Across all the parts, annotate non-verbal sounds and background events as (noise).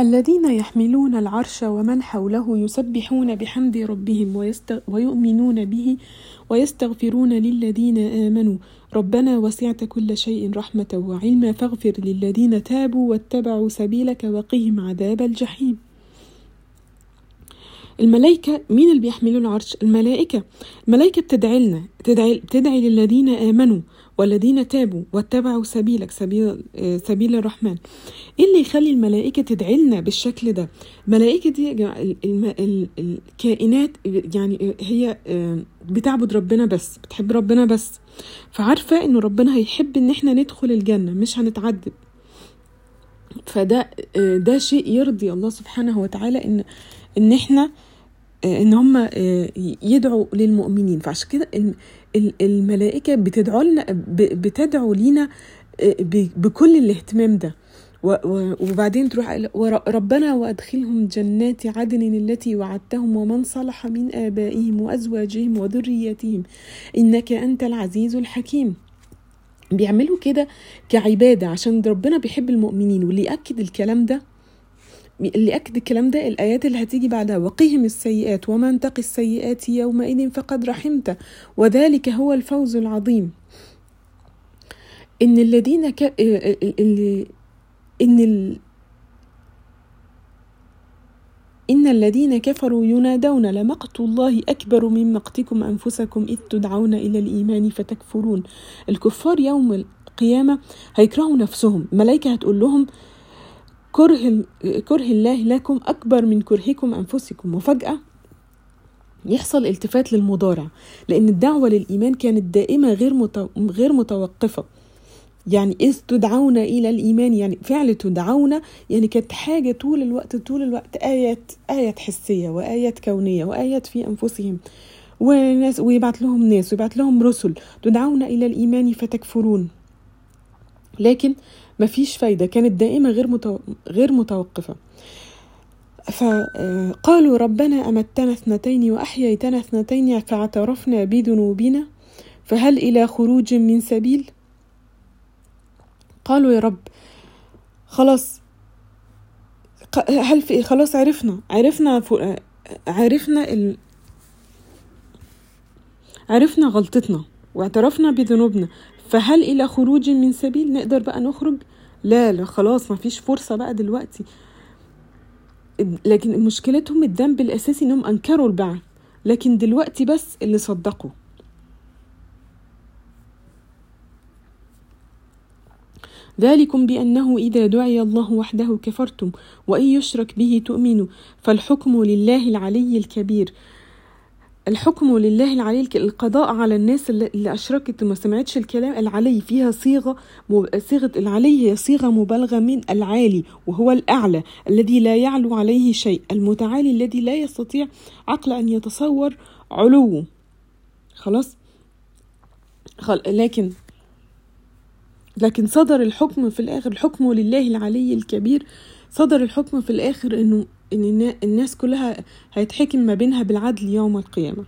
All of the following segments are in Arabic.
الذين يحملون العرش ومن حوله يسبحون بحمد ربهم. ويؤمنون به ويستغفرون للذين آمنوا ربنا وسعت كل شيء رحمة وعلما فاغفر للذين تابوا واتبعوا سبيلك وقهم عذاب الجحيم الملائكة مين اللي بيحملوا العرش؟ الملائكة الملائكة بتدعي لنا بتدعي, بتدعي للذين آمنوا والذين تابوا واتبعوا سبيلك سبيل سبيل الرحمن. إيه اللي يخلي الملائكة تدعي لنا بالشكل ده؟ الملائكة دي الكائنات يعني هي بتعبد ربنا بس بتحب ربنا بس. فعارفة إنه ربنا هيحب إن إحنا ندخل الجنة مش هنتعذب. فده ده شيء يرضي الله سبحانه وتعالى إن إن إحنا إن هم يدعوا للمؤمنين. فعشان كده الملائكة بتدعو لنا بتدعو لينا بكل الاهتمام ده. وبعدين تروح ربنا وأدخلهم جنات عدن التي وعدتهم ومن صلح من آبائهم وأزواجهم وذرياتهم إنك أنت العزيز الحكيم. بيعملوا كده كعبادة عشان ربنا بيحب المؤمنين واللي ياكد الكلام ده. اللي أكد الكلام ده الآيات اللي هتيجي بعدها وقهم السيئات ومن تقي السيئات يومئذ فقد رحمته. وذلك هو الفوز العظيم. إن الذين ك... اللي... إن ال... إن الذين كفروا ينادون لمقت الله أكبر من مقتكم أنفسكم إذ تدعون إلى الإيمان فتكفرون. الكفار يوم القيامة هيكرهوا نفسهم. ملائكة هتقول لهم كره كره الله لكم أكبر من كرهكم أنفسكم. وفجأة يحصل التفات للمضارع لأن الدعوة للإيمان كانت دائمة غير. غير متوقفة. يعني إذ تدعون إلى الإيمان يعني فعل تدعون يعني كانت حاجة طول الوقت طول الوقت آيات آيات حسية وآيات كونية وآيات في أنفسهم. وناس ويبعت لهم ناس ويبعت لهم رسل تدعون إلى الإيمان فتكفرون. لكن مفيش فايدة كانت دائمة غير متو... غير متوقفة فقالوا ربنا أمتنا اثنتين وأحييتنا اثنتين فاعترفنا بذنوبنا فهل إلى خروج من سبيل قالوا يا رب خلاص هل في خلاص عرفنا عرفنا. عرفنا ال... عرفنا غلطتنا واعترفنا بذنوبنا فهل إلى خروج من سبيل؟ نقدر بقى نخرج؟ لا لا خلاص ما فيش فرصة بقى دلوقتي. لكن مشكلتهم الذنب الأساسي إنهم أنكروا البعث. لكن دلوقتي بس اللي صدقوا. ذلكم بأنه إذا دعي الله وحده كفرتم وإن يشرك به تؤمنوا فالحكم لله العلي الكبير. الحكم لله العلي القضاء على الناس اللي أشركت وما سمعتش الكلام العلي فيها صيغة صيغة العلي هي صيغة مبالغة من العالي وهو الأعلى الذي لا يعلو عليه شيء المتعالي الذي لا يستطيع عقل أن يتصور علوه. خلاص؟ خل... لكن لكن صدر الحكم في الآخر الحكم لله العلي الكبير صدر الحكم في الآخر إنه إن الناس كلها هيتحكم ما بينها بالعدل يوم القيامة.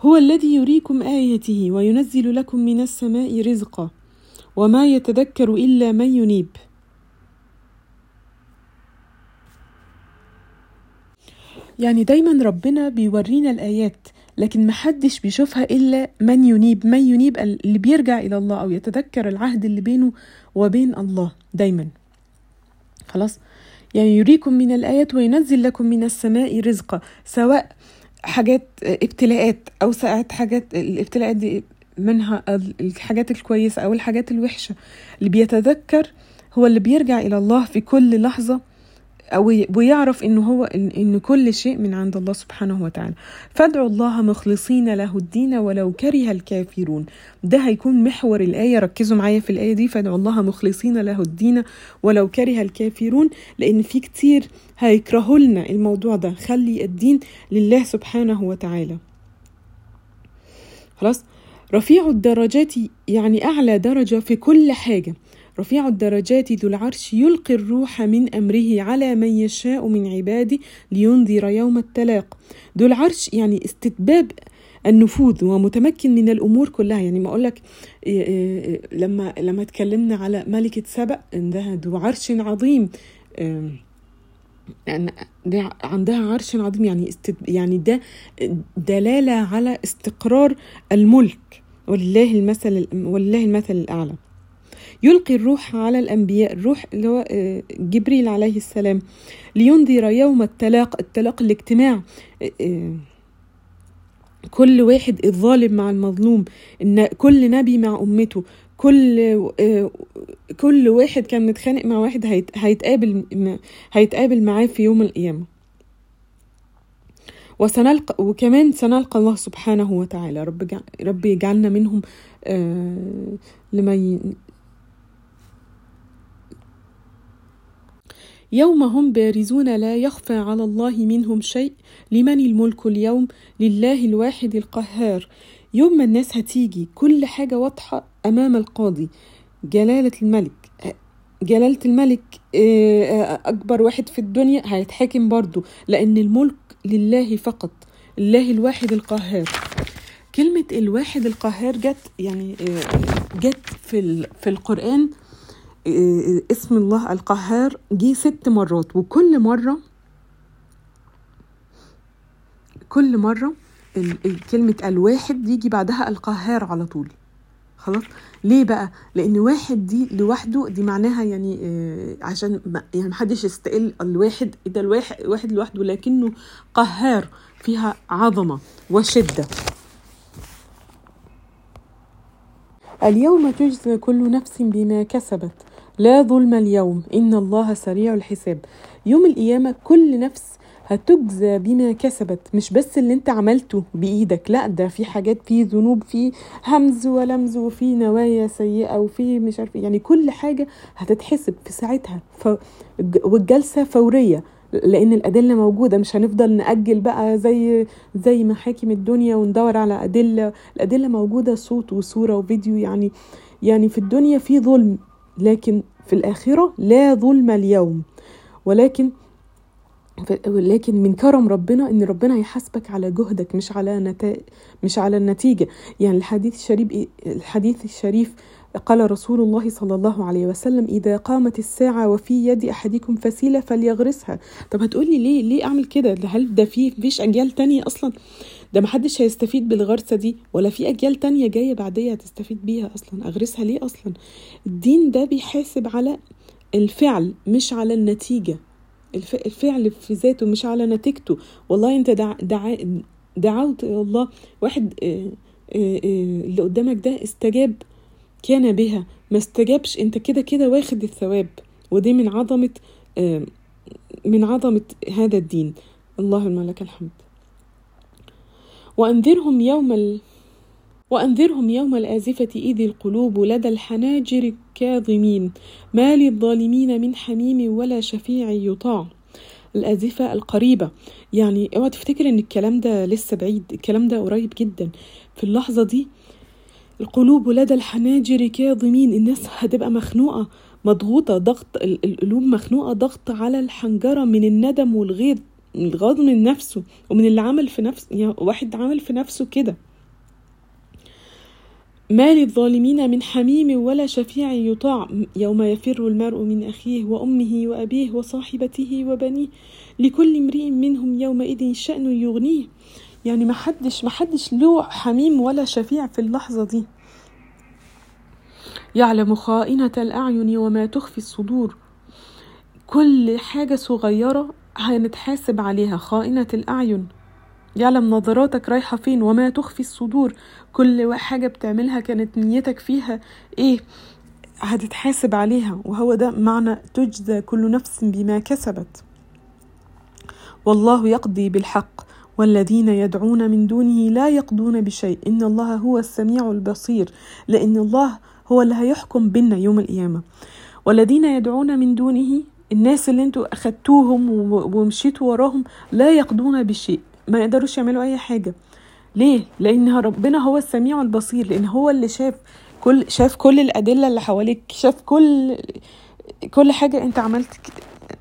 هو الذي يريكم آياته وينزل لكم من السماء رزقا وما يتذكر إلا من ينيب. يعني دايما ربنا بيورينا الآيات لكن محدش بيشوفها إلا من ينيب. من ينيب اللي بيرجع إلى الله أو يتذكر العهد اللي بينه وبين الله دايما. خلاص؟ يعني يريكم من الآيات وينزل لكم من السماء رزقا سواء حاجات ابتلاءات أو ساعات حاجات الابتلاءات دي منها الحاجات الكويسة أو الحاجات الوحشة. اللي بيتذكر هو اللي بيرجع إلى الله في كل لحظة أو ويعرف إنه هو إن كل شيء من عند الله سبحانه وتعالى. فادعوا الله مخلصين له الدين ولو كره الكافرون. ده هيكون محور الآية. ركزوا معايا في الآية دي. فادعوا الله مخلصين له الدين ولو كره الكافرون لأن في كتير هيكرهوا لنا الموضوع ده. خلي الدين لله سبحانه وتعالى. خلاص؟ رفيع الدرجات يعني أعلى درجة في كل حاجة. رفيع الدرجات ذو العرش يلقي الروح من أمره على من يشاء من عباده لينذر يوم التلاق. ذو العرش يعني استتباب النفوذ ومتمكن من الأمور كلها. يعني ما أقول لك لما لما اتكلمنا على ملكة سبأ عندها ذو عرش عظيم. يعني عندها عرش عظيم. يعني استد يعني ده دلالة على استقرار الملك. ولله المثل ولله المثل الأعلى. يلقي الروح على الأنبياء الروح اللي هو جبريل عليه السلام لينذر يوم التلاق التلاق الاجتماع. كل واحد الظالم مع المظلوم ان كل نبي مع أمته كل كل واحد كان متخانق مع واحد هيتقابل هيتقابل معاه في يوم القيامة. وسنلقى وكمان سنلقى الله سبحانه وتعالى. رب رب يجعلنا منهم لما يوم هم بارزون لا يخفى على الله منهم شيء لمن الملك اليوم؟ لله الواحد القهار. يوم ما الناس هتيجي كل حاجة واضحة أمام القاضي. جلالة الملك. جلالة الملك أكبر واحد في الدنيا هيتحاكم برضه لأن الملك لله فقط الله الواحد القهار. كلمة الواحد القهار جت يعني جت في في القرآن اسم الله القهار جه ست مرات وكل مرة كل مرة كلمة الواحد يجي بعدها القهار على طول. خلاص؟ ليه بقى؟ لأن واحد دي لوحده دي معناها يعني آه عشان يعني محدش يستقل الواحد ده الواحد واحد لوحده لكنه قهار فيها عظمة وشدة. اليوم تجزى كل نفس بما كسبت. لا ظلم اليوم. إن الله سريع الحساب. يوم القيامة كل نفس هتجزى بما كسبت. مش بس اللي انت عملته بإيدك لا ده في حاجات في ذنوب في همز ولمز وفي نوايا سيئة وفي مش عارف يعني كل حاجة هتتحسب في ساعتها. ف... والجلسة فورية لأن الأدلة موجودة. مش هنفضل نأجل بقى زي زي محاكم الدنيا وندور على أدلة. الأدلة موجودة صوت وصورة وفيديو. يعني يعني في الدنيا في ظلم. لكن في الآخرة لا ظلم اليوم. ولكن لكن من كرم ربنا إن ربنا هيحاسبك على جهدك مش على نتائج مش على النتيجة. يعني الحديث الشريف الحديث الشريف قال رسول الله صلى الله عليه وسلم إذا قامت الساعة وفي يد أحدكم فسيلة فليغرسها. طب هتقولي ليه؟ ليه أعمل كده؟ هل ده في فيش أجيال تانية أصلا؟ ده محدش هيستفيد بالغرسة دي ولا في أجيال تانية جاية بعديها هتستفيد بيها أصلا؟ أغرسها ليه أصلا؟ الدين ده بيحاسب على الفعل مش على النتيجة. الفعل في ذاته مش على نتيجته. والله أنت دع دع دعوت الله. واحد اللي قدامك ده استجاب. كان بها. ما استجابش. انت كده كده واخد الثواب. ودي من عظمة من عظمة هذا الدين. اللهم لك الحمد. وأنذرهم يوم ال... وأنذرهم يوم الآزفة إذ القلوب لدى الحناجر كاظمين. ما للظالمين من حميم ولا شفيع يطاع. الآزفة القريبة. يعني اوعى تفتكر ان الكلام ده لسه بعيد. الكلام ده قريب جدا. في اللحظة دي القلوب لدى الحناجر كاظمين. الناس هتبقى مخنوقة مضغوطة ضغط القلوب مخنوقة ضغط على الحنجرة من الندم والغيظ الغاض من نفسه ومن اللي عمل في نفسه يعني واحد عمل في نفسه كده. ما للظالمين من حميم ولا شفيع يطاع. يوم يفر المرء من أخيه وأمه وأبيه وصاحبته وبنيه لكل امرئ منهم يومئذ شأن يغنيه. يعني ما حدش ما حدش له حميم ولا شفيع في اللحظة دي. يعلم خائنة الأعين وما تخفي الصدور. كل حاجة صغيرة هنتحاسب عليها خائنة الأعين. يعلم نظراتك رايحة فين وما تخفي الصدور. كل حاجة بتعملها كانت نيتك فيها إيه؟ هتتحاسب عليها وهو ده معنى تجزى كل نفس بما كسبت. والله يقضي بالحق. والذين يدعون من دونه لا يقضون بشيء. إن الله هو السميع البصير. لأن الله هو اللي هيحكم بينا يوم القيامة. والذين يدعون من دونه الناس اللي أنتوا أخدتوهم ومشيتوا وراهم لا يقضون بشيء. ما يقدروش يعملوا أي حاجة. ليه؟ لأن ربنا هو السميع البصير. لأن هو اللي شاف كل شاف كل الأدلة اللي حواليك. شاف كل كل حاجة. أنت عملت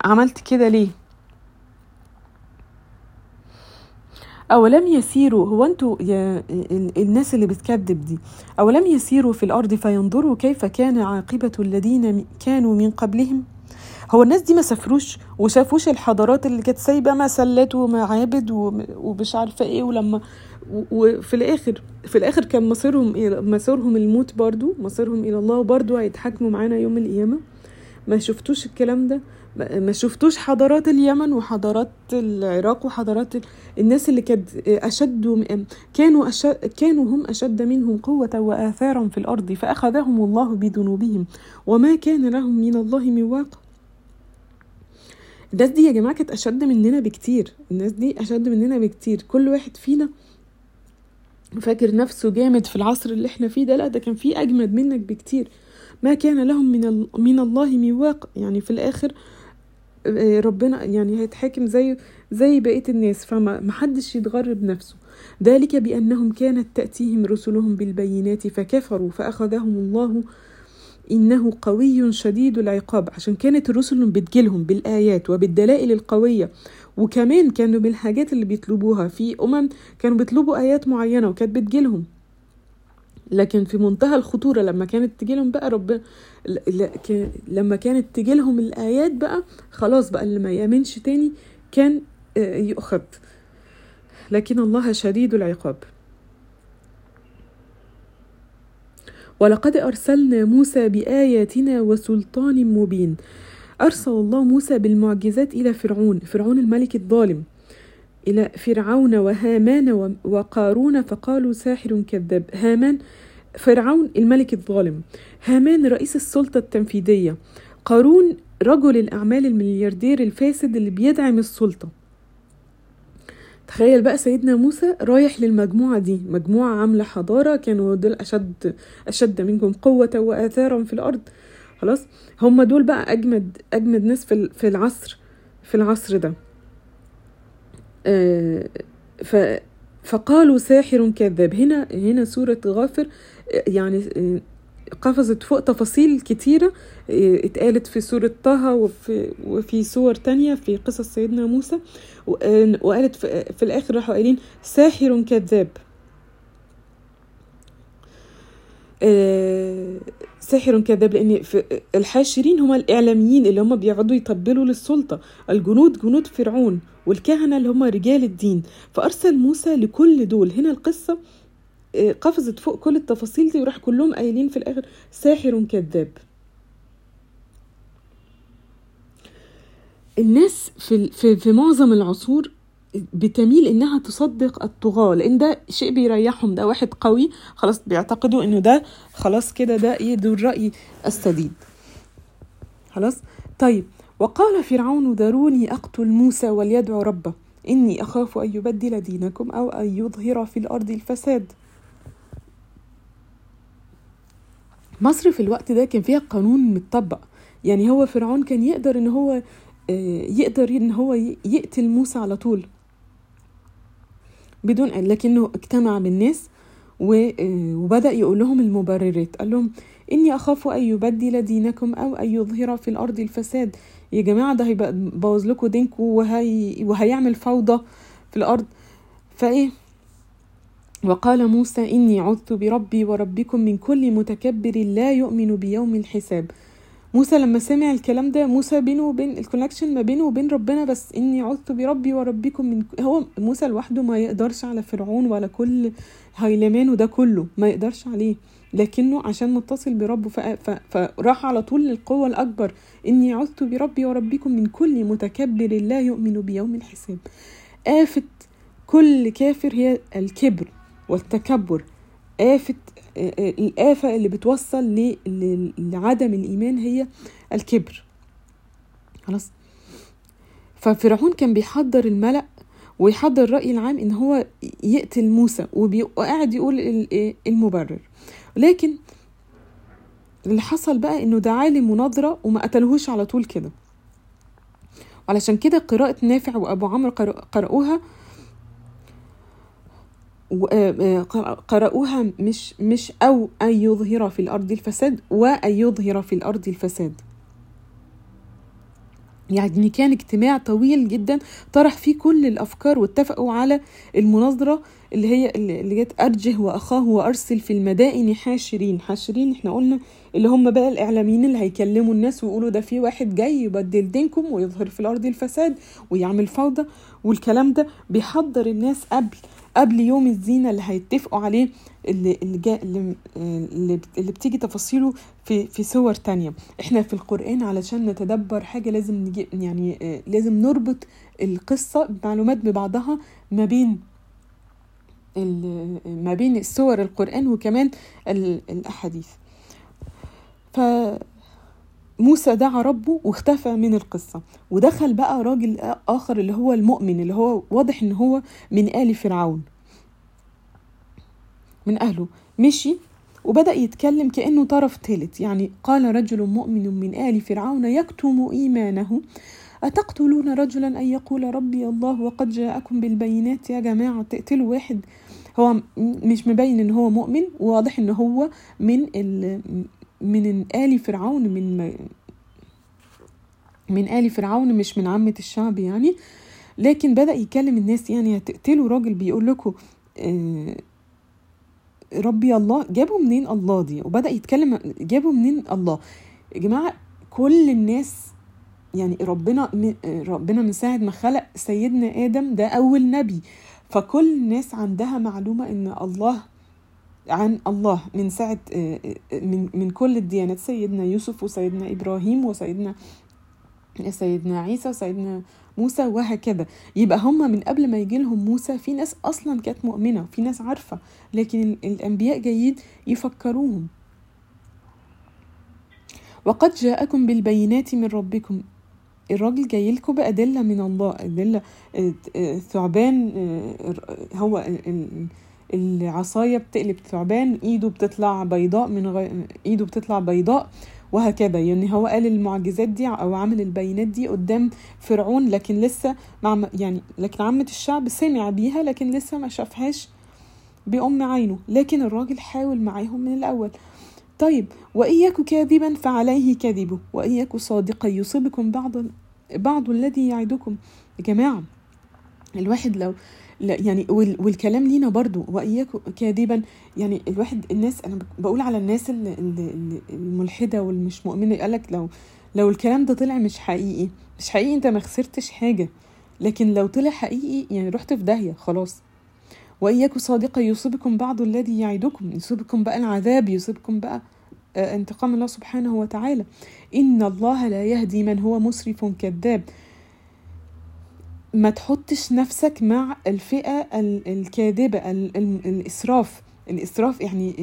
عملت كده ليه؟ أولم يسيروا هو أنتوا يا الناس اللي بتكذب دي أولم يسيروا في الأرض فينظروا كيف كان عاقبة الذين كانوا من قبلهم؟ هو الناس دي ما سافروش وشافوش الحضارات اللي كانت سايبة مسلات ومعابد ومش عارفة إيه ولما وفي الآخر في الآخر كان مصيرهم مصيرهم الموت برضو مصيرهم إلى الله وبرضو هيتحاكموا معانا يوم القيامة. ما شفتوش الكلام ده؟ ما شفتوش حضارات اليمن وحضارات العراق وحضارات الناس اللي كانت أشد كانوا أشد كانوا هم أشد منهم قوة وآثارا في الأرض فأخذهم الله بذنوبهم. وما كان لهم من الله من واق. الناس دي يا جماعة كانت أشد مننا بكتير. الناس دي أشد مننا بكتير. كل واحد فينا فاكر نفسه جامد في العصر اللي إحنا فيه ده. لا ده كان فيه أجمد منك بكتير. ما كان لهم من من الله ميواق يعني في الآخر آه، ربنا يعني هيتحاكم زي زي بقية الناس فما حدش يتغر بنفسه ذلك بأنهم كانت تأتيهم رسلهم بالبينات فكفروا فأخذهم الله إنه قوي شديد العقاب. عشان كانت الرسل بتجيلهم بالآيات وبالدلائل القوية وكمان كانوا بالحاجات اللي بيطلبوها. في أمم كانوا بيطلبوا آيات معينة وكانت بتجيلهم. لكن في منتهى الخطورة لما كانت تجيلهم بقى ربنا لما كانت تجيلهم الآيات بقى خلاص بقى اللي ما يأمنش تاني كان آه، يؤخذ. لكن الله شديد العقاب. ولقد أرسلنا موسى بآياتنا وسلطان مبين. أرسل الله موسى بالمعجزات إلى فرعون. فرعون الملك الظالم. إلى فرعون وهامان وقارون فقالوا ساحر كذاب. هامان فرعون الملك الظالم. هامان رئيس السلطة التنفيذية. قارون رجل الأعمال الملياردير الفاسد اللي بيدعم السلطة. تخيل بقى سيدنا موسى رايح للمجموعة دي. مجموعة عاملة حضارة كانوا دول أشد أشد منكم قوة وآثارا في الأرض. خلاص؟ هم دول بقى أجمد أجمد ناس في العصر في العصر ده. ف فقالوا ساحر كذاب. هنا هنا سورة غافر يعني قفزت فوق تفاصيل كتيرة اتقالت في سورة طه وفي, وفي سور تانية في قصص سيدنا موسى وقالت في الآخر راحوا قايلين ساحر كذاب. آه، ساحر كذاب لأن الحاشرين هم الإعلاميين اللي هم بيقعدوا يطبلوا للسلطة. الجنود جنود فرعون. والكهنة اللي هم رجال الدين. فأرسل موسى لكل دول. هنا القصة آه، قفزت فوق كل التفاصيل دي وراح كلهم قايلين في الآخر ساحر كذاب. الناس في في في معظم العصور بتميل إنها تصدق الطغاة لأن ده شيء بيريحهم ده واحد قوي خلاص بيعتقدوا إنه ده خلاص كده ده يدو الرأي السديد. خلاص؟ طيب وقال فرعون ذروني أقتل موسى وليدعو ربه. إني أخاف أن يبدل دينكم أو أن يظهر في الأرض الفساد. مصر في الوقت ده كان فيها قانون متطبق. يعني هو فرعون كان يقدر إن هو آه، يقدر إن هو يقتل موسى على طول. بدون لكنه اجتمع بالناس آه، وبدأ يقول لهم المبررات. قال لهم إني أخاف أن يبدل دينكم أو أن يظهر في الأرض الفساد. يا جماعة ده هيبوظ لكم دينكم وهي وهيعمل فوضى في الأرض. فإيه؟ وقال موسى إني عذت بربي وربكم من كل متكبر لا يؤمن بيوم الحساب. موسى لما سمع الكلام ده موسى بينه وبين الكونكشن ما بينه وبين ربنا بس إني عذت بربي وربكم من هو موسى لوحده ما يقدرش على فرعون ولا كل هيلمان وده كله ما يقدرش عليه. لكنه عشان متصل بربه فراح على طول للقوة الأكبر إني عذت بربي وربكم من كل متكبر لا يؤمن بيوم الحساب. آفة كل كافر هي الكبر والتكبر. آفة الآفة اللي بتوصل لعدم الإيمان هي الكبر. خلاص. ففرعون كان بيحضر الملأ ويحضر الرأي العام إن هو يقتل موسى وقاعد يقول المبرر. لكن اللي حصل بقى إنه دعاه لمناظرة وما قتلهوش على طول كده. علشان كده قراءة نافع وأبو عمرو قرأوها آه، آه، قرأوها مش مش أو أن يظهر في الأرض الفساد وأن يظهر في الأرض الفساد. يعني كان اجتماع طويل جدا طرح فيه كل الأفكار واتفقوا على المناظرة اللي هي اللي جت أرجه وأخاه وأرسل في المدائن حاشرين. حاشرين إحنا قلنا اللي هم بقى الإعلاميين اللي هيكلموا الناس ويقولوا ده في واحد جاي يبدل دينكم ويظهر في الأرض الفساد ويعمل فوضى والكلام ده بيحضر الناس قبل قبل يوم الزينة اللي هيتفقوا عليه اللي اللي, جا اللي, اللي, بتيجي تفاصيله في في صور تانية. إحنا في القرآن علشان نتدبر حاجة لازم نجي يعني لازم نربط القصة بمعلومات ببعضها ما بين ما بين سور القرآن وكمان الأحاديث. ف موسى دعا ربه واختفى من القصة ودخل بقى راجل آخر اللي هو المؤمن اللي هو واضح إن هو من آل فرعون. من أهله. مشي وبدأ يتكلم كأنه طرف ثالث يعني قال رجل مؤمن من آل فرعون يكتم إيمانه أتقتلون رجلا أن يقول ربي الله وقد جاءكم بالبينات يا جماعة تقتلوا واحد هو مش مبين إن هو مؤمن وواضح إن هو من ال من آل فرعون من من آل فرعون مش من عامة الشعب يعني. لكن بدأ يكلم الناس يعني هتقتلوا راجل بيقول لكم آه ربي الله جابوا منين الله دي؟ وبدأ يتكلم جابوا منين الله؟ يا جماعة كل الناس يعني ربنا ربنا من ساعة ما خلق سيدنا آدم ده أول نبي. فكل الناس عندها معلومة إن الله عن الله من ساعة من من كل الديانات سيدنا يوسف وسيدنا إبراهيم وسيدنا سيدنا عيسى وسيدنا موسى وهكذا. يبقى هم من قبل ما يجي لهم موسى في ناس أصلا كانت مؤمنة في ناس عارفة لكن الأنبياء جايين يفكروهم. وقد جاءكم بالبينات من ربكم. الراجل جاي لكم بأدلة من الله أدلة ثعبان هو العصاية بتقلب ثعبان إيده بتطلع بيضاء من غير إيده بتطلع بيضاء وهكذا. يعني هو قال المعجزات دي أو عمل البينات دي قدام فرعون لكن لسه مع يعني لكن عامة الشعب سمع بيها لكن لسه ما شافهاش بأم عينه. لكن الراجل حاول معاهم من الأول. طيب وإن يك كاذبا فعليه كذبه وإن يك صادقا يصيبكم بعض بعض الذي يعدكم. يا جماعة الواحد لو لا يعني والكلام لينا برضو وإياك كاذبا يعني الواحد الناس أنا بقول على الناس الملحدة والمش مؤمنة قالك لو لو الكلام ده طلع مش حقيقي مش حقيقي أنت ما خسرتش حاجة لكن لو طلع حقيقي يعني رحت في داهية خلاص. وإياك صادقة يصيبكم بعض الذي يعدكم يصيبكم بقى العذاب يصيبكم بقى انتقام الله سبحانه وتعالى. إن الله لا يهدي من هو مسرف كذاب. ما تحطش نفسك مع الفئة الكاذبة الإسراف. الإسراف يعني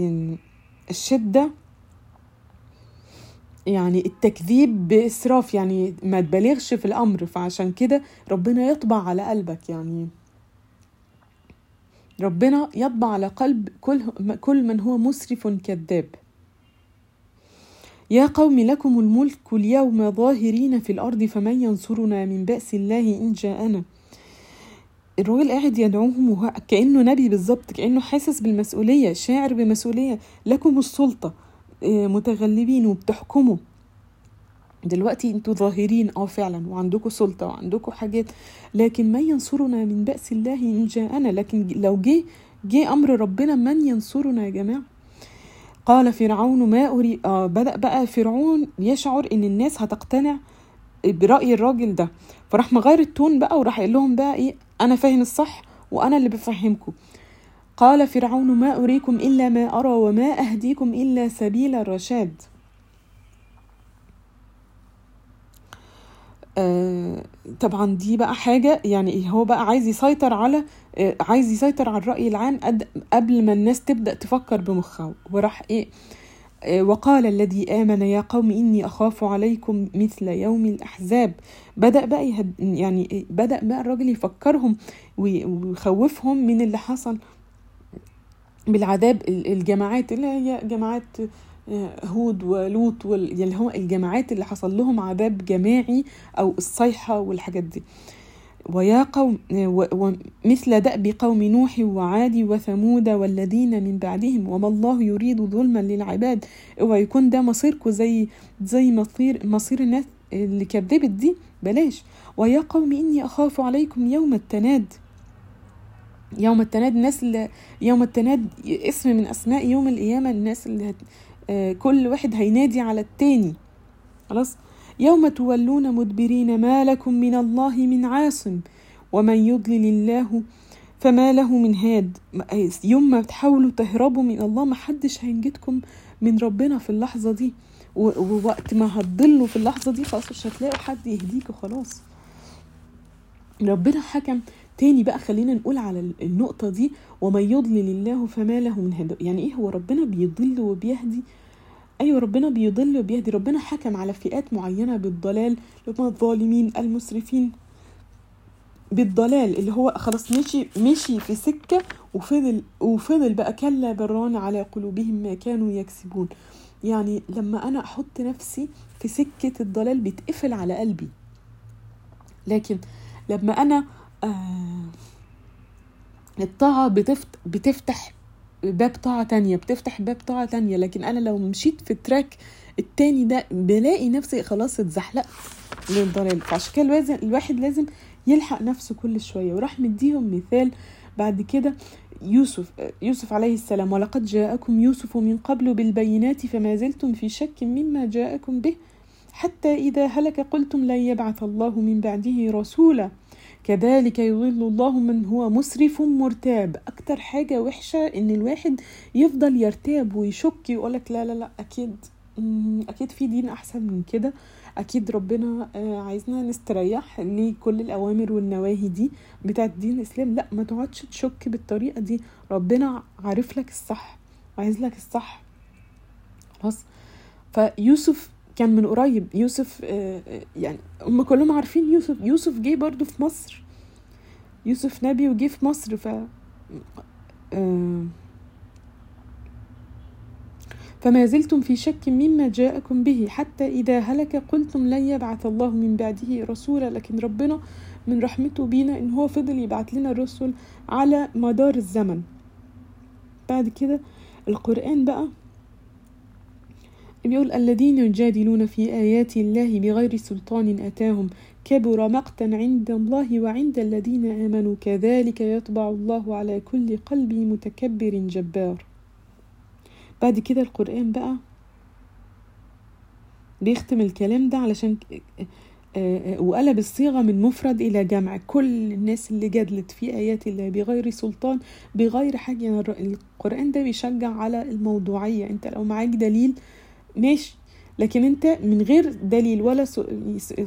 الشدة يعني التكذيب بإسراف. يعني ما تبالغش في الأمر فعشان كده ربنا يطبع على قلبك يعني. ربنا يطبع على قلب كل كل من هو مسرف كذاب. يا قوم لكم الملك اليوم ظاهرين في الأرض فمن ينصرنا من بأس الله إن جاءنا؟ الراجل قاعد يدعوهم كأنه نبي بالظبط كأنه حاسس بالمسؤولية شاعر بمسؤولية. لكم السلطة متغلبين وبتحكموا. دلوقتي أنتوا ظاهرين آه فعلا وعندكم سلطة وعندكم حاجات لكن من ينصرنا من بأس الله إن جاءنا؟ لكن لو جه جه أمر ربنا من ينصرنا يا جماعة؟ قال فرعون ما أري آه بدأ بقى فرعون يشعر إن الناس هتقتنع برأي الراجل ده. فراح مغير التون بقى وراح قال لهم بقى إيه؟ أنا فاهم الصح وأنا اللي بفهمكم. قال فرعون ما أريكم إلا ما أرى وما أهديكم إلا سبيل الرشاد. آه طبعا دي بقى حاجة يعني هو بقى عايز يسيطر على آه عايز يسيطر على الرأي العام قبل ما الناس تبدأ تفكر بمخها وراح إيه؟ آه وقال الذي آمن يا قوم إني أخاف عليكم مثل يوم الأحزاب. بدأ بقى يعني بدأ بقى الراجل يفكرهم ويخوفهم من اللي حصل بالعذاب الجماعات اللي هي جماعات هود ولوط وال... اللي هو الجماعات اللي حصل لهم عذاب جماعي أو الصيحة والحاجات دي. ويا قوم ومثل دأب قوم نوح وعاد وثمود والذين من بعدهم وما الله يريد ظلما للعباد. اوعى يكون ده مصيركم زي زي مصير مصير الناس اللي كذبت دي؟ بلاش. ويا قوم إني أخاف عليكم يوم التناد. يوم التناد الناس اللي يوم التناد اسم من أسماء يوم القيامة الناس اللي. آه كل واحد هينادي على التاني. خلاص؟ يوم تولون مدبرين ما لكم من الله من عاصم ومن يضلل الله فما له من هاد. يوم ما تحاولوا تهربوا من الله ما حدش هينجدكم من ربنا في اللحظة دي. ووقت ما هتضلوا في اللحظة دي خلاص مش هتلاقوا حد يهديكوا خلاص. ربنا حكم تاني بقى خلينا نقول على النقطة دي ومن يضلل الله فما له من هاد يعني إيه هو ربنا بيضل وبيهدي؟ أيوه ربنا بيضل وبيهدي. ربنا حكم على فئات معينة بالضلال هم الظالمين المسرفين. بالضلال اللي هو خلاص مشي مشي في سكة وفضل وفضل بقى كلا بران على قلوبهم ما كانوا يكسبون. يعني لما أنا أحط نفسي في سكة الضلال بيتقفل على قلبي. لكن لما آه الطاعة بتفت بتفتح باب طاعة تانية بتفتح باب طاعة تانية. لكن أنا لو مشيت في التراك التاني ده بلاقي نفسي خلاص اتزحلقت للضلال فعشان كده الواحد لازم يلحق نفسه كل شوية. وراح مديهم مثال بعد كده يوسف يوسف عليه السلام. ولقد جاءكم يوسف من قبل بالبينات فما زلتم في شك مما جاءكم به حتى إذا هلك قلتم لن يبعث الله من بعده رسولا. كذلك يضل الله من هو مسرف مرتاب. أكتر حاجة وحشة إن الواحد يفضل يرتاب ويشك يقولك لا لا لا أكيد أكيد في دين أحسن من كده. أكيد ربنا عايزنا نستريح لكل الأوامر والنواهي دي بتاعت دين الإسلام. لا ما تقعدش تشك بالطريقة دي. ربنا عارف لك الصح عايز لك الصح. خلاص. فيوسف كان من قريب يوسف يعني هم كلهم عارفين يوسف يوسف جه برضو في مصر. يوسف نبي وجه في مصر ف فما زلتم في شك مما جاءكم به. حتى إذا هلك قلتم لن يبعث الله من بعده رسولا لكن ربنا من رحمته بينا إن هو فضل يبعت لنا الرسل على مدار الزمن. بعد كده القرآن بقى بيقول الذين يجادلون في آيات الله بغير سلطان أتاهم كبر مقتا عند الله وعند الذين آمنوا كذلك يطبع الله على كل قلب متكبر جبار. بعد كده القرآن بقى بيختم الكلام ده علشان وقلب الصيغة من مفرد إلى جمع. كل الناس اللي جادلت في آيات الله بغير سلطان بغير حاجة. يعني القرآن ده بيشجع على الموضوعية. أنت لو معاك دليل ماشي. لكن أنت من غير دليل ولا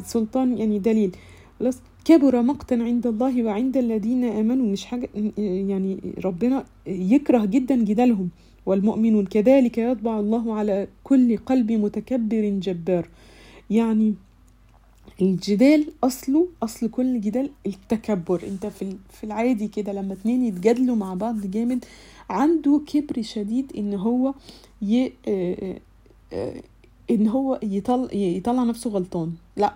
سلطان يعني دليل. خلاص. كبر مقتا عند الله وعند الذين آمنوا. مش حاجة يعني ربنا يكره جدا جدالهم. والمؤمنون كذلك يطبع الله على كل قلب متكبر جبار. يعني الجدال أصله أصل كل جدال التكبر. انت في في العادي كده لما اتنين يتجادلوا مع بعض جامد عنده كبر شديد إن هو. إن هو يطلع يطلع نفسه غلطان. لأ.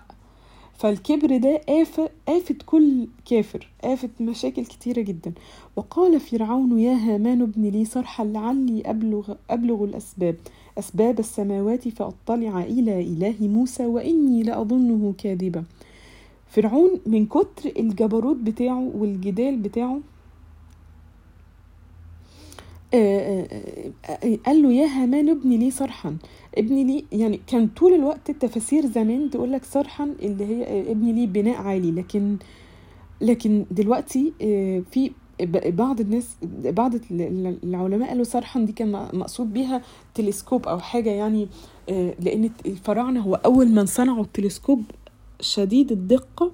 فالكبر ده آفة آفة كل كافر. آفة مشاكل كتيرة جدا. وقال فرعون يا هامان ابن لي صرحا لعلي أبلغ, أبلغ الأسباب. أسباب السماوات فأطلع إلى إله موسى وإني لأظنه كاذبا. فرعون من كتر الجبروت بتاعه والجدال بتاعه قال له يا هامان ابني لي صرحا؟ ابني لي يعني كان طول الوقت التفاسير زمان تقول لك صرحا اللي هي ابني لي بناء عالي. لكن لكن دلوقتي في بعض الناس بعض العلماء قالوا صرحا دي كان مقصود بيها تلسكوب أو حاجة يعني لأن الفراعنة هو أول من صنعوا التلسكوب. شديد الدقة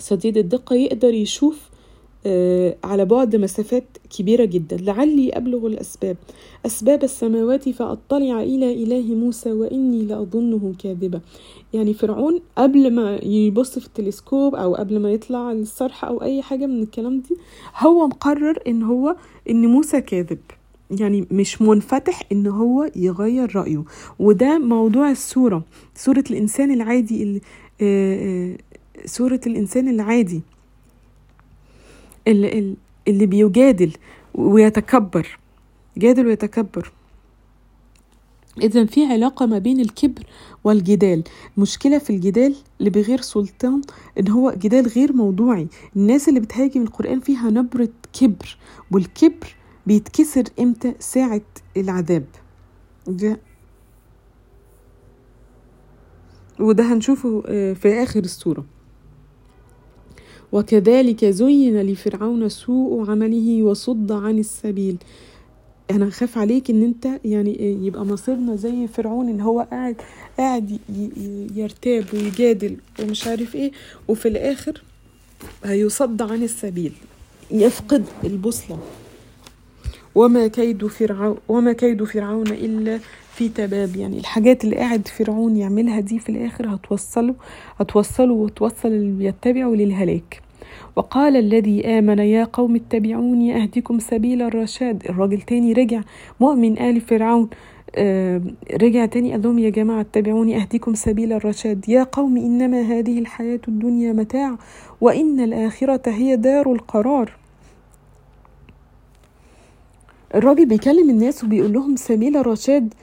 شديد الدقة يقدر يشوف على بعد مسافات كبيرة جدا. لعلي أبلغ الأسباب. أسباب السماوات فأطلع إلى إله موسى وإني لأظنه كاذبا. يعني فرعون قبل ما يبص في التلسكوب أو قبل ما يطلع الصرح أو أي حاجة من الكلام دي هو مقرر إن هو إن موسى كاذب. يعني مش منفتح إن هو يغير رأيه. وده موضوع السورة. سورة الإنسان العادي اللي سورة الإنسان العادي. اللي, اللي بيجادل ويتكبر. جادل ويتكبر. إذا في علاقة ما بين الكبر والجدال. مشكلة في الجدال اللي بغير سلطان إن هو جدال غير موضوعي. الناس اللي بتهاجم القرآن فيها نبرة كبر والكبر بيتكسر إمتى؟ ساعة العذاب. ده وده هنشوفه في آخر السورة. وكذلك زين لفرعون سوء عمله وصد عن السبيل. أنا خاف عليك إن أنت يعني يبقى مصيرنا زي فرعون إن هو قاعد قاعد يرتاب ويجادل ومش عارف إيه وفي الآخر هيصد عن السبيل. يفقد البوصلة. وما كيد فرعون وما كيد فرعون إلا في تباب يعني الحاجات اللي قاعد فرعون يعملها دي في الآخر هتوصله هتوصله وتوصل اللي بيتبعه للهلاك. وقال الذي آمن يا قوم اتبعوني أهدكم سبيل الرشاد. الراجل تاني رجع مؤمن آل فرعون. آه رجع تاني قال لهم يا جماعة اتبعوني أهديكم سبيل الرشاد. يا قوم إنما هذه الحياة الدنيا متاع وإن الآخرة هي دار القرار. الراجل بيكلم الناس وبيقول لهم سبيل الرشاد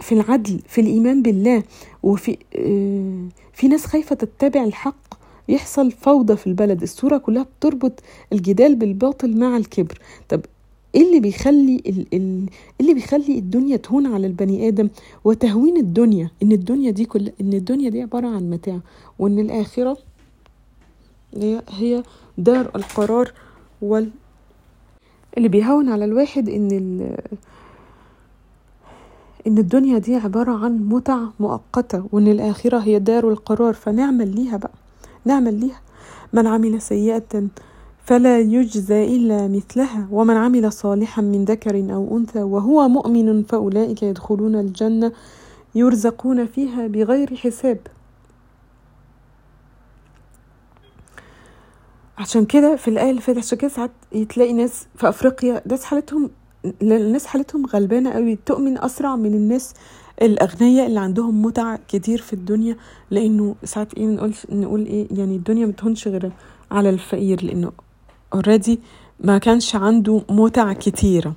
في العدل في الإيمان بالله وفي آه في ناس خايفة تتبع الحق يحصل فوضى في البلد. الصورة كلها بتربط الجدال بالباطل مع الكبر. طب إيه اللي بيخلي ال اللي بيخلي الدنيا تهون على البني آدم؟ وتهوين الدنيا. إن الدنيا دي كل إن الدنيا دي عبارة عن متاع وإن الآخرة هي هي دار القرار وال اللي بيهون على الواحد إن إن الدنيا دي عبارة عن متع مؤقتة وإن الآخرة هي دار القرار. فنعمل ليها بقى نعمل ليها. من عمل سيئة فلا يجزى إلا مثلها ومن عمل صالحا من ذكر أو أنثى وهو مؤمن فأولئك يدخلون الجنة يرزقون فيها بغير حساب. عشان كده في الآية اللي فاتت عشان كده ساعات تلاقي ناس في أفريقيا ناس حالتهم الناس حالتهم غلبانة قوي. تؤمن أسرع من الناس الأغنياء اللي عندهم متع كتير في الدنيا لأنه ساعات إيه نقول نقول إيه يعني الدنيا ما تهونش غير على الفقير لأنه اوريدي ما كانش عنده متع كتيرة.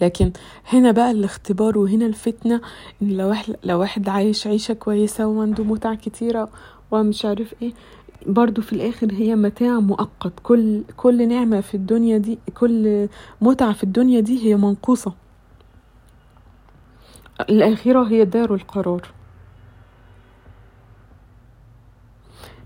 لكن هنا بقى الاختبار وهنا الفتنة إن لو واحد لو واحد عايش عيشة كويسة وعنده متع كتيرة ومش عارف إيه برضو في الآخر هي متاع مؤقت. كل كل نعمة في الدنيا دي كل متعة في الدنيا دي هي منقوصة. الآخرة هي دار القرار.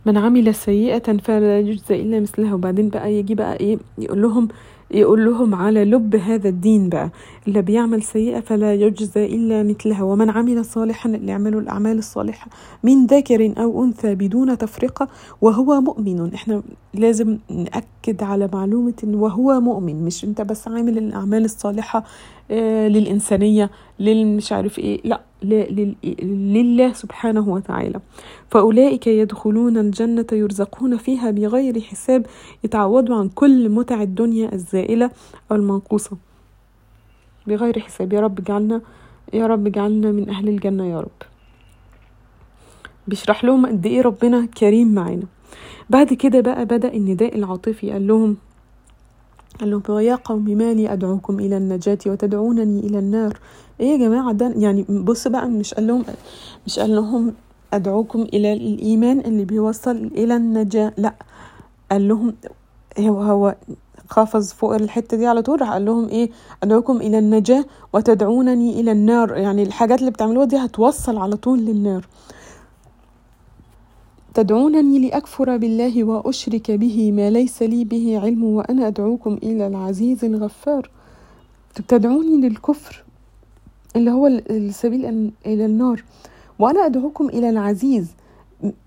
من عمل سيئة فلا يجزى إلا مثلها. وبعدين بقى يجي بقى إيه؟ يقول لهم يقول لهم على لب هذا الدين بقى اللي بيعمل سيئة فلا يجزى إلا مثلها ومن عمل صالحا اللي يعملوا الأعمال الصالحة من ذكر أو أنثى بدون تفرقة وهو مؤمن. إحنا لازم نأكد على معلومة إن وهو مؤمن مش أنت بس عامل الأعمال الصالحة آه للإنسانية للمش عارف إيه لأ لله سبحانه وتعالى. فأولئك يدخلون الجنة يرزقون فيها بغير حساب يتعوضوا عن كل متع الدنيا الزائلة أو المنقوصة. بغير حساب يا رب اجعلنا يا رب اجعلنا من أهل الجنة يا رب. بيشرح لهم قد إيه ربنا كريم معانا. بعد كده بقى بدأ النداء العاطفي قال لهم قال لهم ويا قوم ما لي أدعوكم إلى النجاة وتدعونني إلى النار؟ إيه يا جماعة ده يعني بص بقى مش قال لهم مش قال لهم أدعوكم إلى الإيمان اللي بيوصل إلى النجاة لأ قال لهم هو هو قفز فوق الحتة دي على طول راح قال لهم إيه أدعوكم إلى النجاة وتدعونني إلى النار. يعني الحاجات اللي بتعملوها دي هتوصل على طول للنار. تدعونني لأكفر بالله وأشرك به ما ليس لي به علم وأنا أدعوكم إلى العزيز الغفار. تدعوني للكفر اللي هو السبيل إلى النار. وأنا أدعوكم إلى العزيز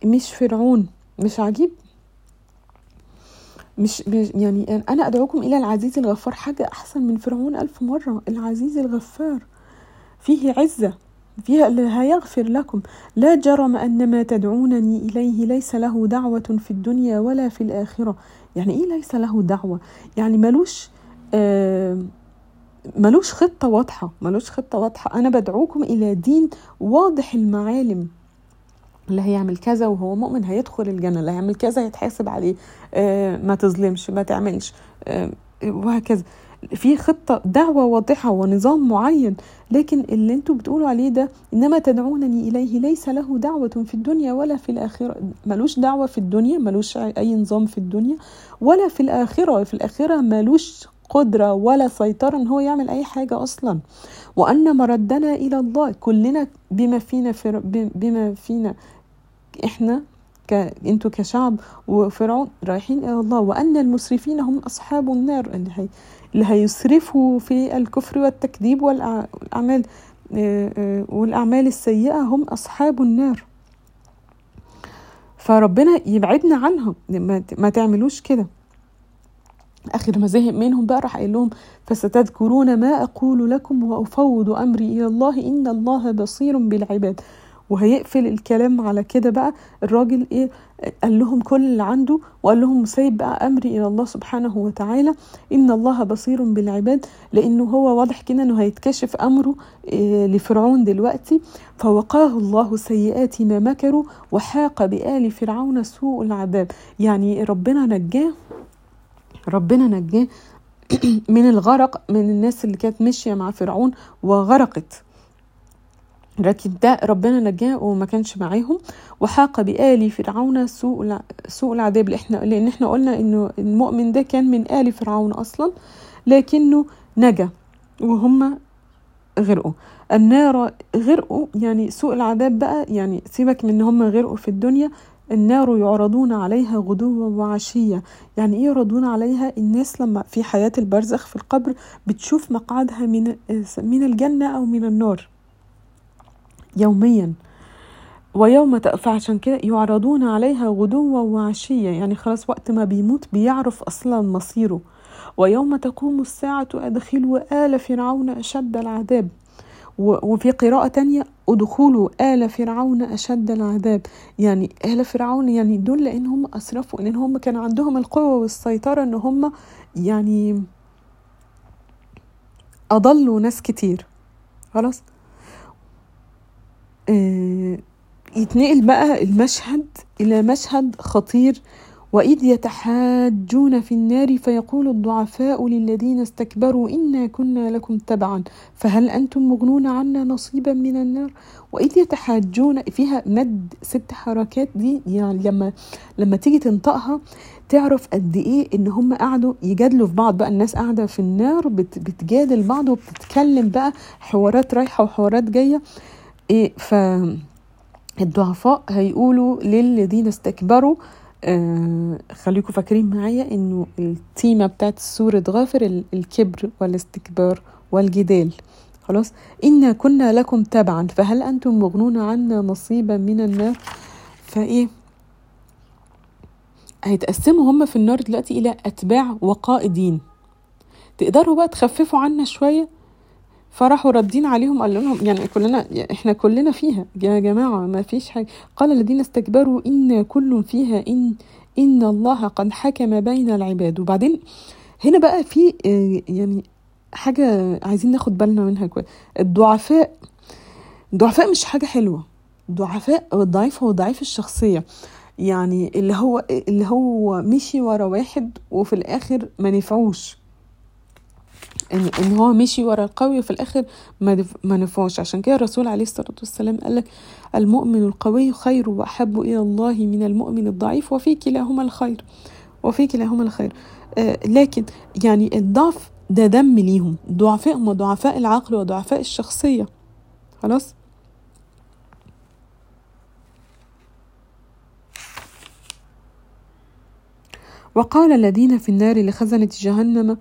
مش فرعون مش عجيب. مش يعني أنا أدعوكم إلى العزيز الغفار. حاجة أحسن من فرعون ألف مرة العزيز الغفار. فيه عزة. فيها اللي هيغفر لكم. لا جرم أن ما تدعونني إليه ليس له دعوة في الدنيا ولا في الآخرة. يعني إيه ليس له دعوة؟ يعني ملوش آه ملوش خطة واضحة. ملوش خطة واضحة. أنا بدعوكم إلى دين واضح المعالم. اللي هيعمل كذا وهو مؤمن هيدخل الجنة. اللي هيعمل كذا يتحاسب عليه. آه ما تظلمش ما تعملش. آه وهكذا. في خطة دعوة واضحة ونظام معين لكن اللي أنتوا بتقولوا عليه ده إنما تدعونني إليه ليس له دعوة في الدنيا ولا في الآخرة ملوش دعوة في الدنيا ملوش اي نظام في الدنيا ولا في الآخرة في الآخرة ملوش قدرة ولا سيطرة إن هو يعمل أي حاجة أصلا. وأن مردنا إلى الله كلنا بما فينا بما فينا إحنا ك... أنتوا كشعب وفرعون رايحين إلى الله وأن المسرفين هم أصحاب النار. اللي هي اللي هيسرفوا في الكفر والتكذيب والأعمال آه، آه، والأعمال السيئة هم أصحاب النار. فربنا يبعدنا عنهم. ما تعملوش كده. آخر ما زهق منهم بقى راح قايل لهم فستذكرون ما أقول لكم وأفوض أمري إلى الله إن الله بصير بالعباد. وهيقفل الكلام على كده بقى. الراجل إيه قال لهم كل اللي عنده وقال لهم سيب بقى أمري إلى الله سبحانه وتعالى. إن الله بصير بالعباد لأنه هو واضح كده إنه هيتكشف أمره إيه لفرعون دلوقتي. فوقاه الله سيئات ما مكروا وحاق بآل فرعون سوء العذاب. يعني ربنا نجاه ربنا نجاه (clears throat) من الغرق من الناس اللي كانت ماشية مع فرعون وغرقت. لكن ده ربنا نجاه وما كانش معاهم وحاق بآل فرعون سوء سوء العذاب. إحنا لأن إحنا قلنا إنه المؤمن ده كان من آل فرعون أصلا لكنه نجا وهم غرقوا. النار غرقوا يعني سوء العذاب بقى يعني سيبك من إن هم غرقوا في الدنيا النار يعرضون عليها غدوا وعشية. يعني إيه يعرضون عليها؟ الناس لما في حياة البرزخ في القبر بتشوف مقعدها من من الجنة أو من النار. يوميا. ويوم فعشان كده يعرضون عليها غدوا وعشية. يعني خلاص وقت ما بيموت بيعرف أصلا مصيره. ويوم تقوم الساعة أدخلوا آل فرعون أشد العذاب. وفي قراءة تانية أدخلوا آل فرعون أشد العذاب. يعني آل فرعون يعني دول لأن هم أسرفوا لأن هم كان عندهم القوة والسيطرة أن هم يعني أضلوا ناس كتير. خلاص؟ يتنقل بقى المشهد إلى مشهد خطير وإذ يتحاجون في النار فيقول الضعفاء للذين استكبروا إنا كنا لكم تبعا فهل أنتم مغنون عنا نصيبا من النار؟ وإذ يتحاجون فيها مد ست حركات دي يعني لما لما تيجي تنطقها تعرف قد إيه إن هم قعدوا يجادلوا في بعض بقى الناس قاعدة في النار بت بتجادل بعض وبتتكلم بقى حوارات رايحة وحوارات جاية. إيه ف الضعفاء هيقولوا للذين استكبروا آه خليكم فاكرين معايا إنه التيمة بتاعت سورة غافر الكبر والاستكبار والجدال. خلاص؟ إنا كنا لكم تبعا فهل أنتم مغنون عنا نصيبا من النار؟ فإيه؟ هيتقسموا هم في النار دلوقتي إلى أتباع وقائدين. تقدروا بقى تخففوا عنا شوية؟ فراحوا ردين عليهم قال لهم يعني كلنا إحنا كلنا فيها. يا جماعة ما فيش حاجة. قال الذين استكبروا إن كل فيها إن إن الله قد حكم بين العباد. وبعدين هنا بقى في آه، يعني حاجة عايزين ناخد بالنا منها كويس. الضعفاء الضعفاء مش حاجة حلوة. الضعفاء الضعيف هو ضعيف الشخصية. يعني اللي هو اللي هو مشي ورا واحد وفي الآخر ما نفعوش. ان إن هو مشي ورا القوي وفي الآخر ما ما نفعش. عشان كده الرسول عليه الصلاة والسلام قال لك المؤمن القوي خير وأحب إلى الله من المؤمن الضعيف وفي كلاهما الخير. وفي كلاهما الخير. آه لكن يعني الضعف ده دم ليهم. ضعفاء هم ضعفاء العقل وضعفاء الشخصية. خلاص؟ وقال الذين في النار لخزنة جهنم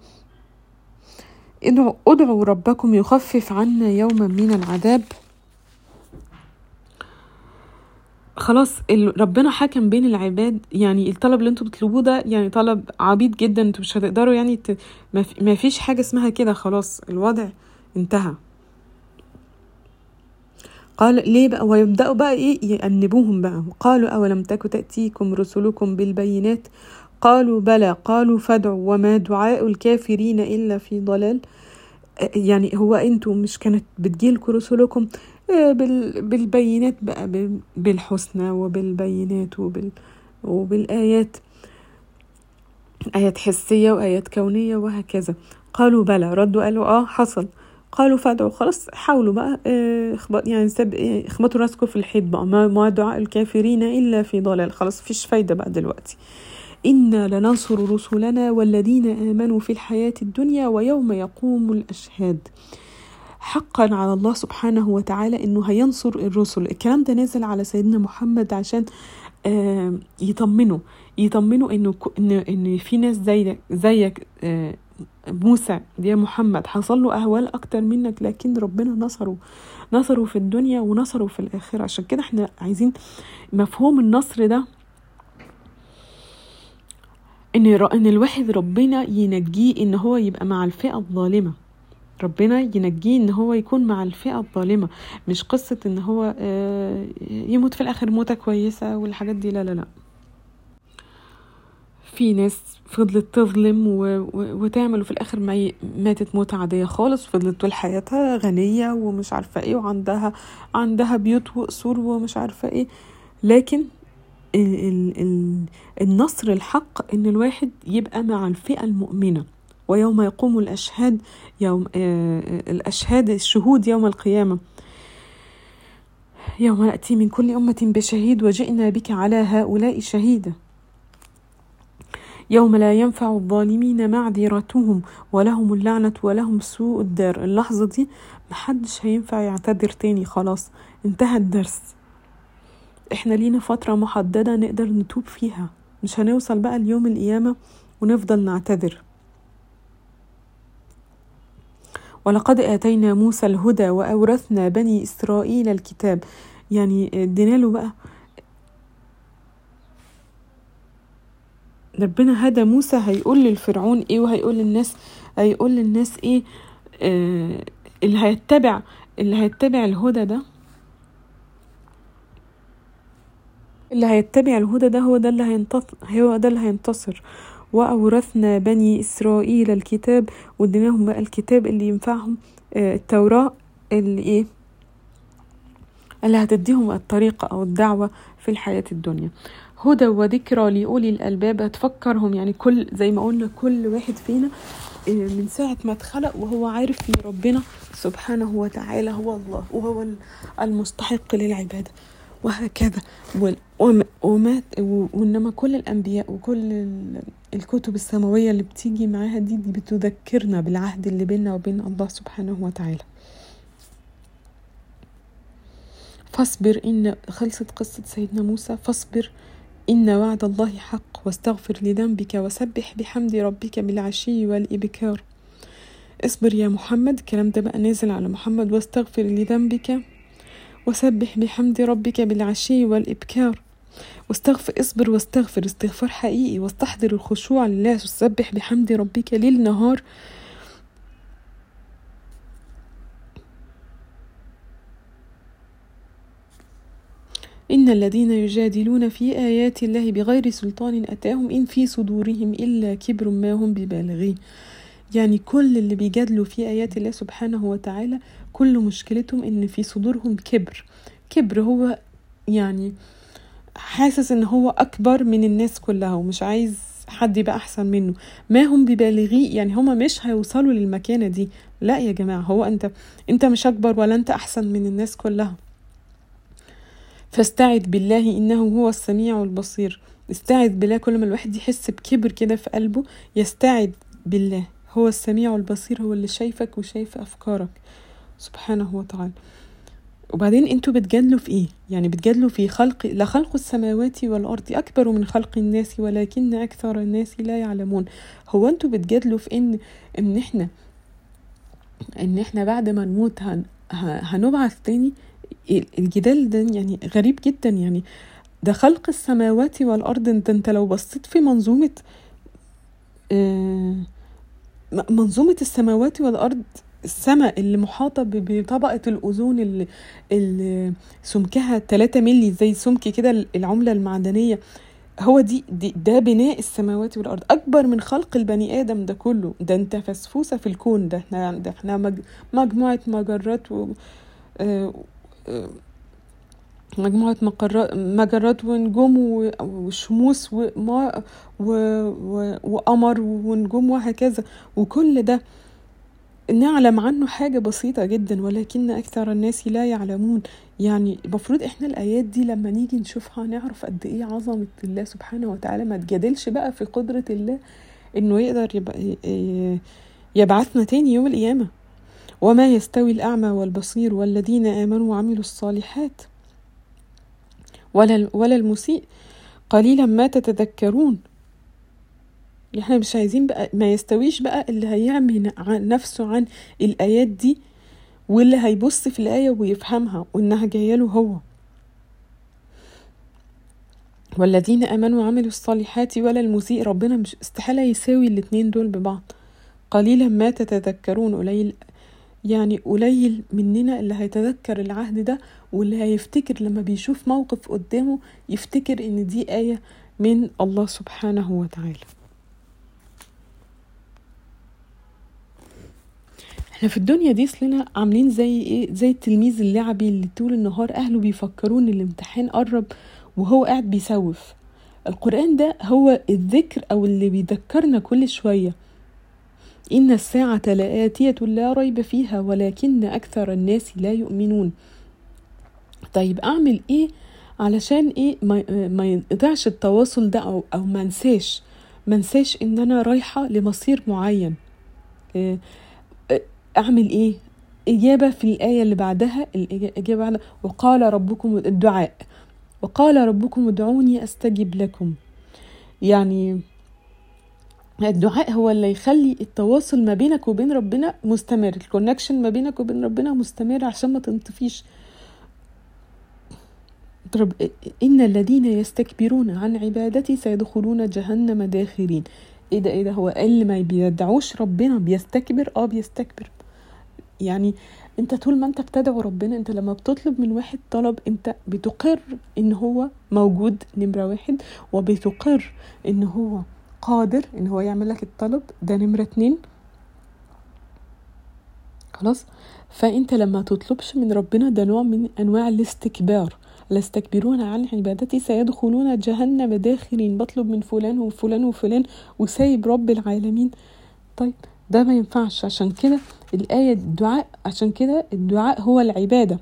ادعوا, ادعوا ربكم يخفف عنا يوما من العذاب. خلاص ربنا حكم بين العباد يعني الطلب اللي أنتوا بتطلبوه ده يعني طلب عبيط جدا أنتوا مش هتقدروا يعني ت... ما فيش حاجة اسمها كده خلاص الوضع انتهى. قال ليه بقى؟ ويبدأوا بقى إيه؟ يأنبوهم بقى. قالوا أولم تك تأتيكم رسلكم بالبينات قالوا بلى قالوا فادعوا وما دعاء الكافرين إلا في ضلال. يعني هو أنتوا مش كانت بتجيلكوا رسلكم آه، بالبينات بقى بالحسنى وبالبينات وبال وبالآيات. آيات حسية وآيات كونية وهكذا. قالوا بلى ردوا قالوا آه حصل. قالوا فادعوا خلاص حاولوا بقى آه يعني سب اخبطوا راسكم في الحيط بقى. ما دعاء الكافرين إلا في ضلال. خلاص فيش فايدة بقى دلوقتي. إنا لننصر رسلنا والذين آمنوا في الحياة الدنيا ويوم يقوم الأشهاد. حقا على الله سبحانه وتعالى انه هينصر الرسل. الكلام ده نازل على سيدنا محمد عشان يطمنه يطمنه إنه ان إن في ناس زيك زيك آه موسى. يا محمد حصل له أهوال أكتر منك لكن ربنا نصره نصره في الدنيا ونصره في الآخرة. عشان كده إحنا عايزين مفهوم النصر ده إن إن الواحد ربنا ينجيه إن هو يبقى مع الفئة الظالمة. ربنا ينجيه إن هو يكون مع الفئة الظالمة. مش قصة إن هو يموت في الآخر موتة كويسة والحاجات دي لا لا لا. في ناس فضلت تظلم و... وتعمل وفي الآخر ما ماتت موتة عادية خالص فضلت طول حياتها غنية ومش عارفة إيه وعندها عندها بيوت وقصور ومش عارفة إيه. لكن. النصر الحق إن الواحد يبقى مع الفئة المؤمنة. ويوم يقوم الأشهاد يوم آه الأشهاد الشهود يوم القيامة. يوم نأتي من كل أمة بشهيد وجئنا بك على هؤلاء شهيدا. يوم لا ينفع الظالمين معذرتهم ولهم اللعنة ولهم سوء الدار. اللحظة دي محدش هينفع يعتذر تاني خلاص انتهى الدرس. إحنا لينا فترة محددة نقدر نتوب فيها. مش هنوصل بقى ليوم القيامة ونفضل نعتذر. ولقد آتينا موسى الهدى وأورثنا بني إسرائيل الكتاب. يعني ادينا له بقى. ربنا هدى موسى هيقول للفرعون إيه وهيقول للناس هيقول للناس إيه آه اللي هيتبع اللي هيتبع الهدى ده. اللي هيتبع الهدى ده هو ده اللي هينتصر هو ده اللي هينتصر. وأورثنا بني إسرائيل الكتاب واديناهم بقى الكتاب اللي ينفعهم آه التوراة اللي إيه؟ اللي هتديهم الطريقة أو الدعوة في الحياة الدنيا. هدى وذكرى لأولي الألباب هتفكرهم يعني كل زي ما قلنا كل واحد فينا من ساعة ما اتخلق وهو عارف إن ربنا سبحانه وتعالى هو الله وهو المستحق للعبادة. وهكذا. وما وإنما كل الأنبياء وكل الكتب السماوية اللي بتيجي معاها دي, دي بتذكرنا بالعهد اللي بيننا وبين الله سبحانه وتعالى. فاصبر إن خلصت قصة سيدنا موسى. فاصبر إن وعد الله حق واستغفر لذنبك وسبح بحمد ربك بالعشي والإبكار. اصبر يا محمد الكلام ده بقى نازل على محمد. واستغفر لذنبك. وسبح بحمد ربك بالعشي والإبكار. واستغفر اصبر واستغفر استغفار حقيقي. واستحضر الخشوع لله. وسبح بحمد ربك ليل نهار إن الذين يجادلون في آيات الله بغير سلطان أتاهم إن في صدورهم إلا كبر ما هم ببالغيه يعني كل اللي بيجادلوا في آيات الله سبحانه وتعالى كل مشكلتهم إن في صدورهم كبر. كبر هو يعني حاسس إن هو أكبر من الناس كلها ومش عايز حد يبقى أحسن منه. ما هم ببالغيه يعني هما مش هيوصلوا للمكانة دي. لا يا جماعة هو أنت أنت مش أكبر ولا أنت أحسن من الناس كلها. فاستعذ بالله إنه هو السميع البصير. استعذ بالله كل ما الواحد يحس بكبر كده في قلبه يستعذ بالله. هو السميع البصير هو اللي شايفك وشايف أفكارك. سبحانه وتعالى. وبعدين أنتوا بتجادلوا في إيه؟ يعني بتجادلوا في خلق لخلق السماوات والأرض أكبر من خلق الناس ولكن أكثر الناس لا يعلمون. هو أنتوا بتجادلوا في إن إن إحنا إن إحنا بعد ما نموت هن هنبعث تاني؟ الجدال ده يعني غريب جدا. يعني ده خلق السماوات والأرض. انت انت لو بصيت في منظومة آه منظومة السماوات والأرض السماء اللي محاطة بطبقة الأوزون اللي, اللي سمكها 3 ملي زي سمك كده العملة المعدنية. هو دي, دي ده بناء السماوات والأرض. أكبر من خلق البني آدم ده كله. ده أنت فسفوسة في الكون. ده إحنا ده إحنا مج مجموعة مجرات و آه مجموعة مجرات ونجوم وشموس وما وقمر ونجوم وهكذا. وكل ده نعلم عنه حاجة بسيطة جدا ولكن أكثر الناس لا يعلمون. يعني المفروض إحنا الآيات دي لما نيجي نشوفها نعرف قد إيه عظمة الله سبحانه وتعالى. ما تجادلش بقى في قدرة الله إنه يقدر يبعثنا تاني يوم القيامة. وما يستوي الأعمى والبصير والذين آمنوا وعملوا الصالحات ولا ولا المسيء. قليلا ما تتذكرون. إحنا مش عايزين بقى ما يستويش بقى اللي هيعمي نفسه عن الآيات دي واللي هيبص في الآية ويفهمها وإنها جاية له هو. والذين آمنوا وعملوا الصالحات ولا المسيء ربنا مش استحالة يساوي الاتنين دول ببعض. قليلا ما تتذكرون قليل يعني قليل مننا اللي هيتذكر العهد ده واللي هيفتكر لما بيشوف موقف قدامه يفتكر إن دي آية من الله سبحانه وتعالى. إحنا في الدنيا دي اصلنا عاملين زي إيه؟ زي التلميذ اللعبي اللي طول النهار اهله بيفكروا إن الامتحان قرب وهو قاعد بيسوف. القرآن ده هو الذكر أو اللي بيذكرنا كل شوية. إن الساعة لآتية لا ريب فيها ولكن أكثر الناس لا يؤمنون. طيب أعمل إيه علشان إيه ما, ينقطعش التواصل ده أو, أو ما أنساش؟ ما أنساش إن أنا رايحة لمصير معين. إيه أعمل إيه؟ إجابة في الآية اللي بعدها الإجابة بعدها وقال ربكم الدعاء. وقال ربكم ادعوني أستجب لكم. يعني الدعاء هو اللي يخلي التواصل ما بينك وبين ربنا مستمر الكونكشن ما بينك وبين ربنا مستمر عشان ما تنطفيش. إن الذين يستكبرون عن عبادتي سيدخلون جهنم داخرين. إيه ده إيه ده هو اللي ما بيدعوش ربنا بيستكبر؟ آه بيستكبر. يعني انت طول ما انت بتدعو ربنا انت لما بتطلب من واحد طلب انت بتقر ان هو موجود نمرة واحد وبتقر ان هو قادر ان هو يعمل لك الطلب ده نمرة اتنين. خلاص؟ فانت لما تطلبش من ربنا ده نوع من انواع الاستكبار. ليستكبرون عن عبادتي سيدخلون جهنم داخلين بطلب من فلان وفلان وفلان وسايب رب العالمين. طيب ده ما ينفعش. عشان كده الآية الدعاء عشان كده الدعاء هو العبادة.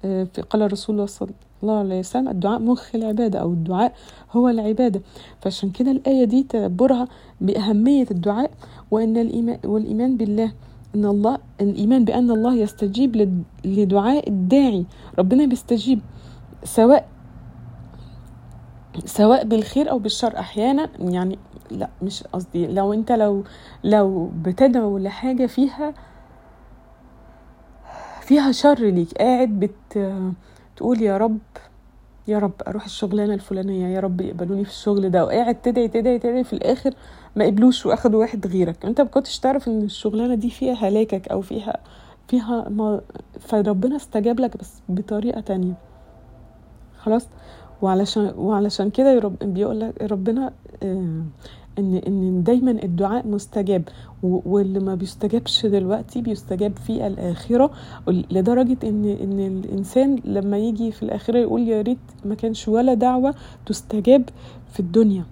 في, قال الرسول صلى الله عليه وسلم الدعاء مخ العبادة أو الدعاء هو العبادة. فعشان كده الآية دي تدبرها بأهمية الدعاء وأن الإيمان والإيمان بالله. إن الله الإيمان بأن الله يستجيب لدعاء الداعي. ربنا بيستجيب سواء سواء بالخير أو بالشر. أحيانا يعني لا مش قصدي. لو انت لو لو بتدعو لحاجة فيها فيها شر ليك قاعد بت تقول يا رب يا رب أروح الشغلانة الفلانية يا رب يقبلوني في الشغل ده وقاعد تدعي تدعي تدعي في الآخر ما قبلوش واخدوا واحد غيرك. انت ما كنتش تعرف إن الشغلانة دي فيها هلاكك أو فيها فيها ما فربنا استجاب لك بس بطريقة تانية. خلاص؟ وعلشان وعلشان كده بيقول لك ربنا آه ان إن دايما الدعاء مستجاب واللي ما بيستجابش دلوقتي بيستجاب في الآخرة لدرجة ان إن الإنسان لما يجي في الآخرة يقول يا ريت ما كانش ولا دعوة تستجاب في الدنيا.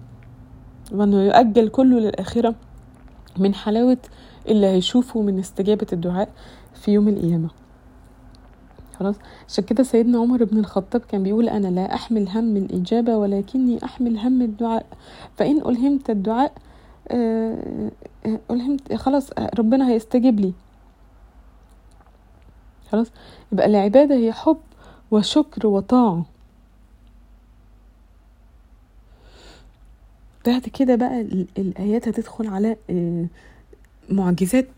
وإنه يؤجل كله للآخرة من حلاوة اللي هيشوفه من استجابة الدعاء في يوم القيامة. خلاص. عشان كده سيدنا عمر بن الخطاب كان بيقول أنا لا أحمل هم الاجابه ولكني أحمل هم الدعاء. فإن ألهمت الدعاء آه، ألهمت خلاص ربنا هيستجيب لي. خلاص؟ يبقى العباده هي حب وشكر وطاعة. بعد كده بقى الآيات هتدخل على آه، معجزات.